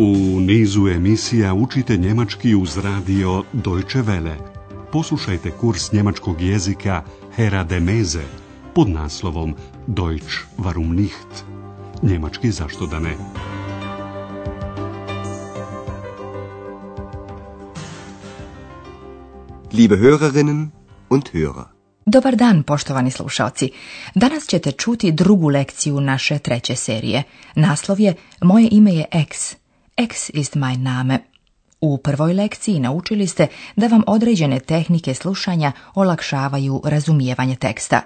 U nizu emisija učite njemački uz radio Deutsche Welle. Poslušajte kurs njemačkog jezika Hera de Meze pod naslovom Deutsch warum nicht? Njemački zašto da ne? Liebe Hörerinnen und Hörer. Dobar dan, poštovani slušalci. Danas ćete čuti drugu lekciju naše treće serije. Naslov je Moje ime je X. Ex ist mein Name. U prvoj lekciji naučili ste da vam određene tehnike slušanja olakšavaju razumijevanje teksta.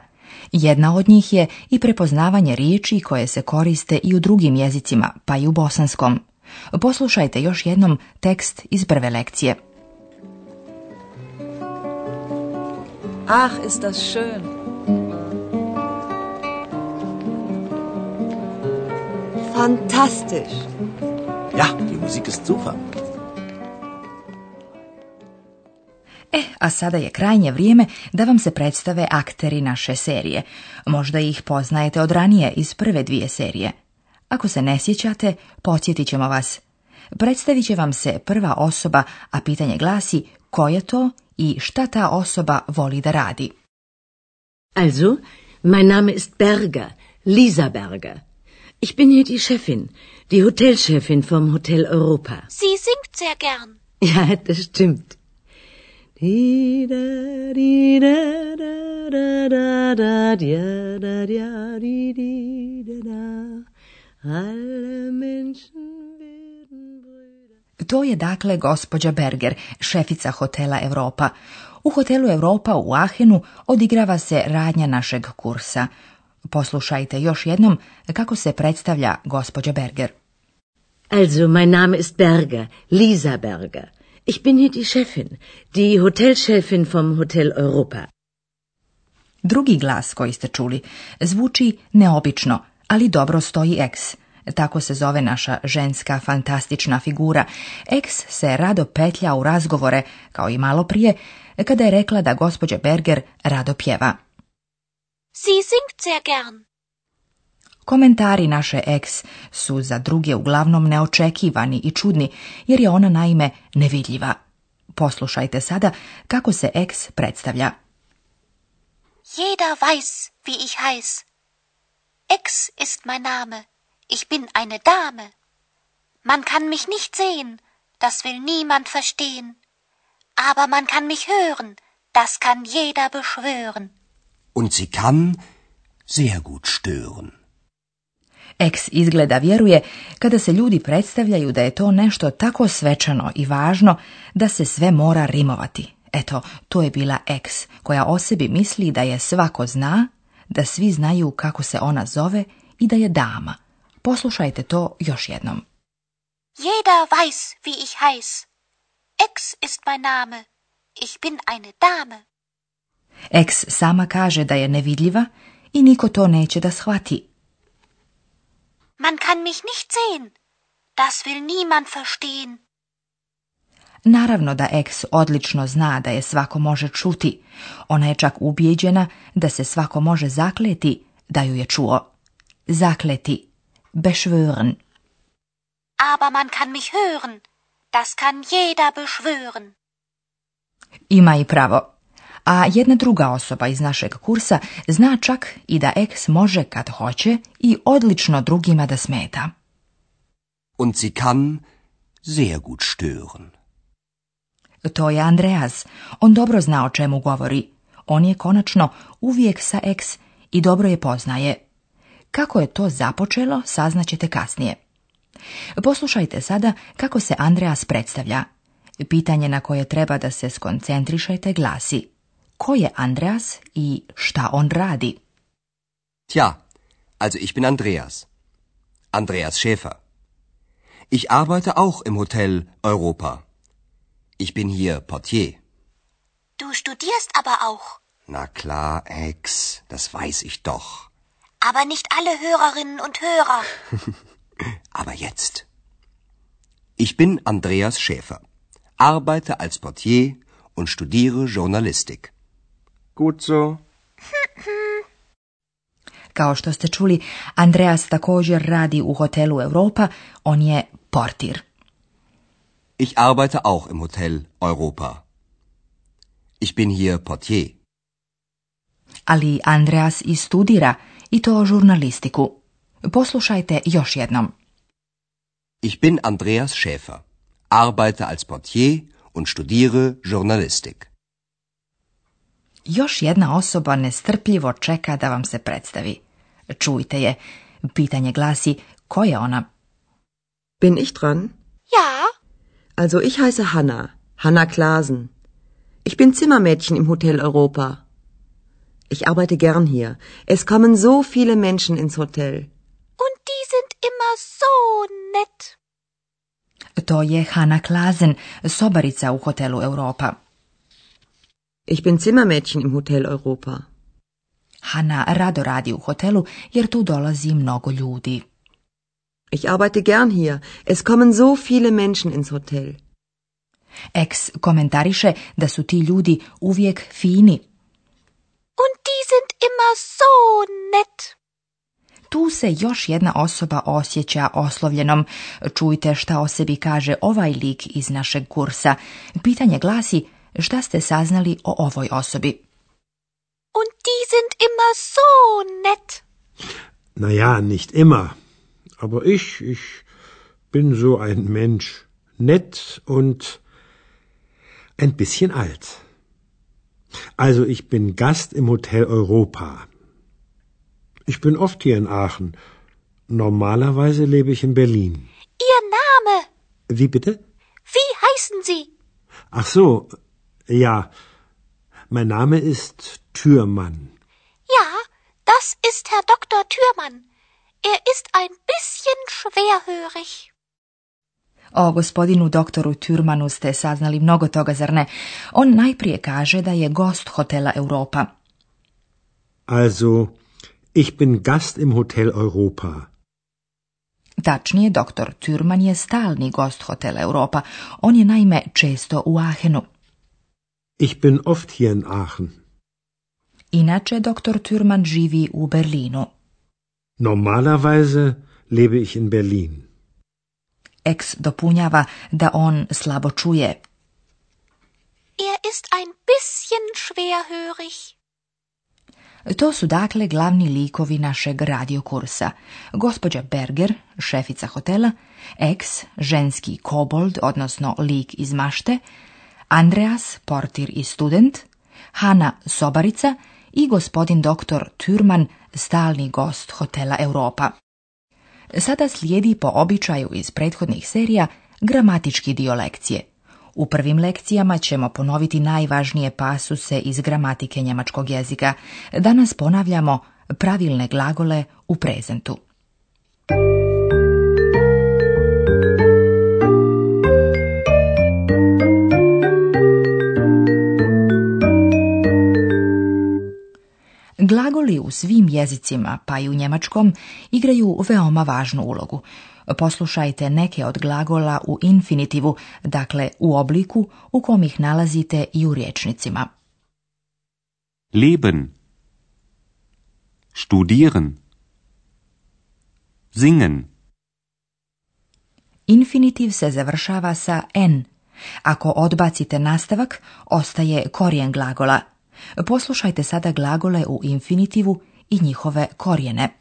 Jedna od njih je i prepoznavanje riječi koje se koriste i u drugim jezicima, pa i u bosanskom. Poslušajte još jednom tekst iz prve lekcije. Ach, ist das schön. Fantastisch. Ja, die Musik ist super. E, a sada je krajnje vrijeme da vam se predstave akteri naše serije. Možda ih poznajete od ranije iz prve dvije serije. Ako se ne sjećate, podsjetit ćemo vas. Predstavit će vam se prva osoba, a pitanje glasi ko je to i šta ta osoba voli da radi. Also, mein Name ist Berger, Lisa Berger. Ich bin hier die Chefin, die Hotelchefin vom Hotel Europa. Sie singt sehr gern. Ja, das stimmt. To je dakle gospođa Berger, šefica hotela Europa. U hotelu Europa u Ahenu odigrava se radnja našeg kursa – Poslušajte još jednom kako se predstavlja gospođa Berger. Also, mein Name ist Berger, Lisa Berger. Ich bin hier die Chefin, die Hotelchefin vom Hotel Europa. Drugi glas koji ste čuli zvuči neobično, ali dobro stoji eks. Tako se zove naša ženska fantastična figura. Eks se rado petlja u razgovore, kao i malo prije, kada je rekla da gospođa Berger rado pjeva. Sie singt sehr gern. Komentari naše ex su za druge uglavnom neočekivani i čudni, jer je ona naime nevidljiva. Poslušajte sada kako se ex predstavlja. Jeder weiß, wie ich heiß. Ex ist mein Name. Ich bin eine Dame. Man kann mich nicht sehen, das will niemand verstehen. Aber man kann mich hören, das kann jeder beschwören. Und sie kann sehr gut stören. Ex izgleda vjeruje kada se ljudi predstavljaju da je to nešto tako svečano i važno da se sve mora rimovati. Eto, to je bila Ex koja o sebi misli da je svako zna, da svi znaju kako se ona zove i da je dama. Poslušajte to još jednom. Jeder weiß, wie ich heiß. Ex ist mein Name. Ich bin eine Dame. Ex sama kaže da je nevidljiva i niko to neće da shvati. Man kann mich nicht sehen. Das will niemand verstehen. Naravno da Eks odlično zna da je svako može čuti. Ona je čak ubijeđena da se svako može zakleti da ju je čuo. Zakleti. Beschwören. Aber man kann mich hören. Das kann jeder beschwören. Ima i pravo a jedna druga osoba iz našeg kursa zna čak i da eks može kad hoće i odlično drugima da smeta. Und sie kann sehr gut stören. To je Andreas. On dobro zna o čemu govori. On je konačno uvijek sa eks i dobro je poznaje. Kako je to započelo, saznaćete kasnije. Poslušajte sada kako se Andreas predstavlja. Pitanje na koje treba da se skoncentrišajte glasi ko je Andreas i šta on radi? Tja, also ich bin Andreas. Andreas Schäfer. Ich arbeite auch im Hotel Europa. Ich bin hier Portier. Du studierst aber auch. Na klar, Ex, das weiß ich doch. Aber nicht alle Hörerinnen und Hörer. aber jetzt. Ich bin Andreas Schäfer, arbeite als Portier und studiere Journalistik. Gut so. Kao što ste čuli, Andreas također radi u hotelu Europa, on je portir. Ich arbeite auch im Hotel Europa. Ich bin hier portier. Ali Andreas i studira, i to žurnalistiku. Poslušajte još jednom. Ich bin Andreas Schäfer, arbeite als Portier und studiere Journalistik. Još jedna osoba nestrpljivo čeka da vam se predstavi. Čujte je. Pitanje glasi, ko je ona? Bin ich dran? Ja. Also ich heiße Hanna, Hanna Klasen. Ich bin Zimmermädchen im Hotel Europa. Ich arbeite gern hier. Es kommen so viele Menschen ins Hotel. Und die sind immer so nett. To je Hanna Klasen, sobarica u hotelu Europa. Ich bin Zimmermädchen im Hotel Europa. Hanna rado radi u hotelu jer tu dolazi mnogo ljudi. Ich arbeite gern hier. Es kommen so viele Menschen ins Hotel. Ex komentariše da su ti ljudi uvijek fini. Und die sind immer so nett. Tu se još jedna osoba osjeća oslovljenom. Čujte šta o sebi kaže ovaj lik iz našeg kursa. Pitanje glasi Šta ste saznali o ovoj osobi? Und die sind immer so nett. Naja, nicht immer. Aber ich, ich bin so ein Mensch. Nett und ein bisschen alt. Also ich bin Gast im Hotel Europa. Ich bin oft hier in Aachen. Normalerweise lebe ich in Berlin. Ihr Name? Wie bitte? Wie heißen Sie? Ach so, Ja, mein Name ist Türmann. Ja, das ist Herr Dr. Türmann. Er ist ein bisschen schwerhörig. O gospodinu doktoru Türmanu ste saznali mnogo toga, zar ne? On najprije kaže da je gost hotela Europa. Also, ich bin Gast im Hotel Europa. Tačnije, doktor Türman je stalni gost hotela Europa. On je naime često u Ahenu. Ich bin oft hier in Aachen. Inače dr. Thürmann živi u Berlinu. Normalerweise lebe ich in Berlin. Ex dopunjava da on slabo čuje. Er ist ein bisschen schwerhörig. To su dakle glavni likovi našeg radiokursa. Gospođa Berger, šefica hotela, ex, ženski kobold, odnosno lik iz mašte, Andreas, portir i student, Hana Sobarica i gospodin doktor Türman, stalni gost hotela Europa. Sada slijedi po običaju iz prethodnih serija gramatički dio lekcije. U prvim lekcijama ćemo ponoviti najvažnije pasuse iz gramatike njemačkog jezika. Danas ponavljamo pravilne glagole u prezentu. Glagoli u svim jezicima, pa i u njemačkom, igraju veoma važnu ulogu. Poslušajte neke od glagola u infinitivu, dakle u obliku u kom ih nalazite i u riječnicima. Leben Studieren Singen Infinitiv se završava sa n. Ako odbacite nastavak, ostaje korijen glagola – Poslušajte sada glagole u infinitivu i njihove korijene.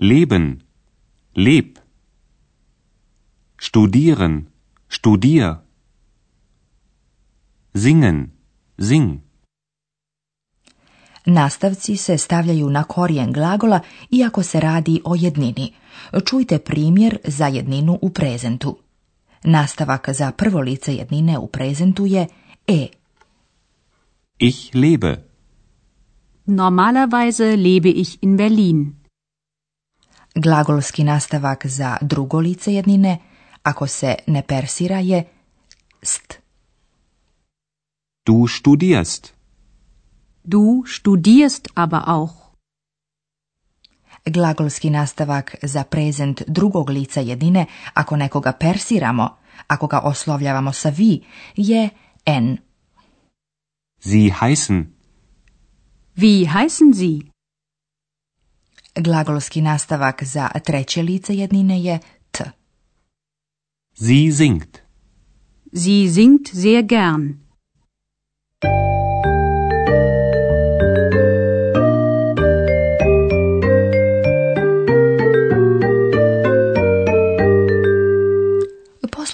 Leben, leb. Studieren, studier. Singen, sing. Nastavci se stavljaju na korijen glagola iako se radi o jednini. Čujte primjer za jedninu u prezentu. Nastavak za prvo lice jednine u prezentu je e. Ich lebe. Normalerweise lebe ich in Berlin. Glagolski nastavak za drugo lice jednine, ako se ne persira, je st. Du studierst. Du studierst aber auch. Glagolski nastavak za prezent drugog lica jedine ako nekoga persiramo, ako ga oslovljavamo sa vi, je en. Sie heißen. Wie heißen Sie? Glagolski nastavak za treće lice jednine je t. Sie singt. Sie singt sehr gern.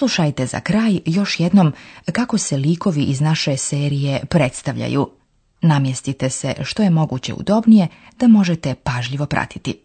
Poslušajte za kraj još jednom kako se likovi iz naše serije predstavljaju. Namjestite se što je moguće udobnije da možete pažljivo pratiti.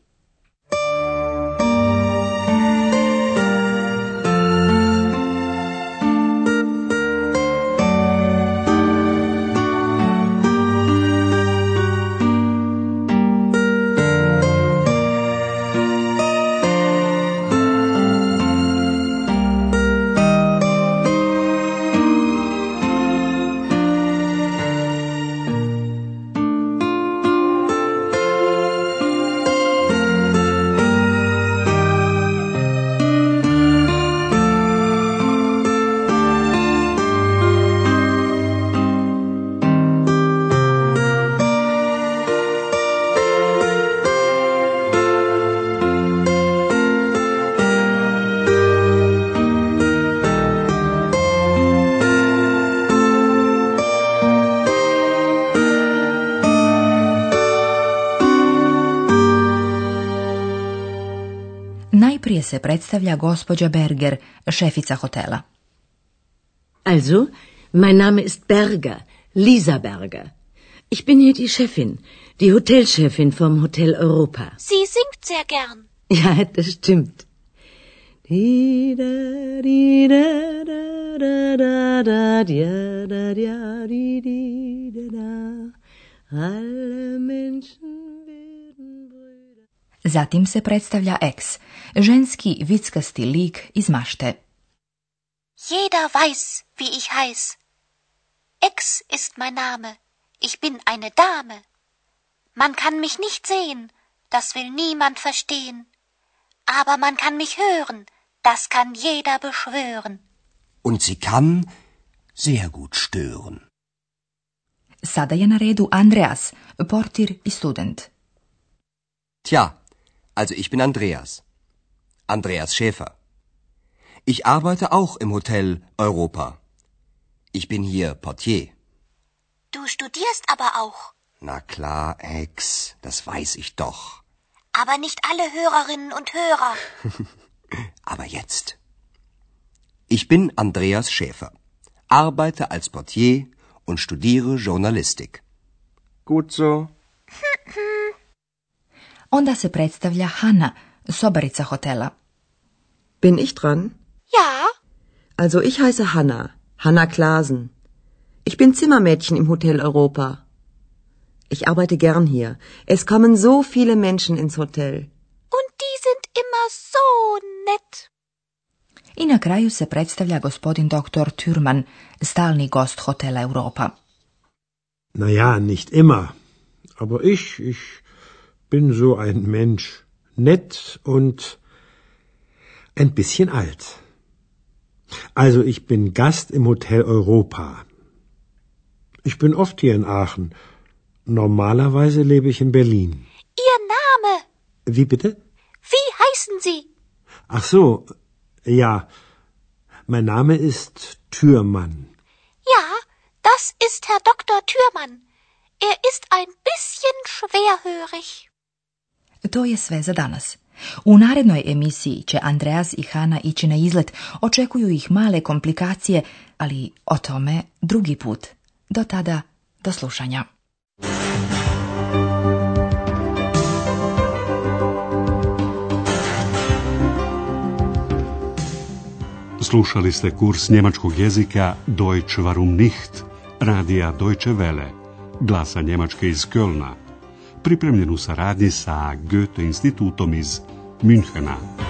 najprije se predstavlja gospođa Berger, šefica hotela. Also, mein Name ist Berger, Lisa Berger. Ich bin hier die Chefin, die Hotelchefin vom Hotel Europa. Sie singt sehr gern. Ja, das stimmt. Alle Menschen Zatim se predstavlja X, ženski vickasti lik iz mašte. Jeder weiß, wie ich heiß. X ist mein Name. Ich bin eine Dame. Man kann mich nicht sehen, das will niemand verstehen. Aber man kann mich hören, das kann jeder beschwören. Und sie kann sehr gut stören. Sada je na redu Andreas, portir i student. Tja, also ich bin Andreas. Andreas Schäfer. Ich arbeite auch im Hotel Europa. Ich bin hier Portier. Du studierst aber auch. Na klar, Ex, das weiß ich doch. Aber nicht alle Hörerinnen und Hörer. aber jetzt. Ich bin Andreas Schäfer, arbeite als Portier und studiere Journalistik. Gut so. Onda se predstavlja Hanna, sobarica hotela. Bin ich dran? Ja. Also ich heiße Hanna, Hanna Klasen. Ich bin Zimmermädchen im Hotel Europa. Ich arbeite gern hier. Es kommen so viele Menschen ins Hotel. Und die sind immer so nett. I na kraju se predstavlja gospodin doktor Türman, stalni gost Hotel Europa. Na ja, nicht immer. Aber ich, ich bin so ein Mensch, nett und ein bisschen alt. Also ich bin Gast im Hotel Europa. Ich bin oft hier in Aachen. Normalerweise lebe ich in Berlin. Ihr Name? Wie bitte? Wie heißen Sie? Ach so, ja. Mein Name ist Türmann. Ja, das ist Herr Dr. Türmann. Er ist ein bisschen schwerhörig. To je sve za danas. U narednoj emisiji će Andreas i Hana ići na izlet, očekuju ih male komplikacije, ali o tome drugi put. Do tada, do slušanja. Slušali ste kurs njemačkog jezika Deutsch warum nicht, radija Deutsche Welle, glasa Njemačke iz Kölna pripremljen u saradnji sa Goethe institutom iz Münchena.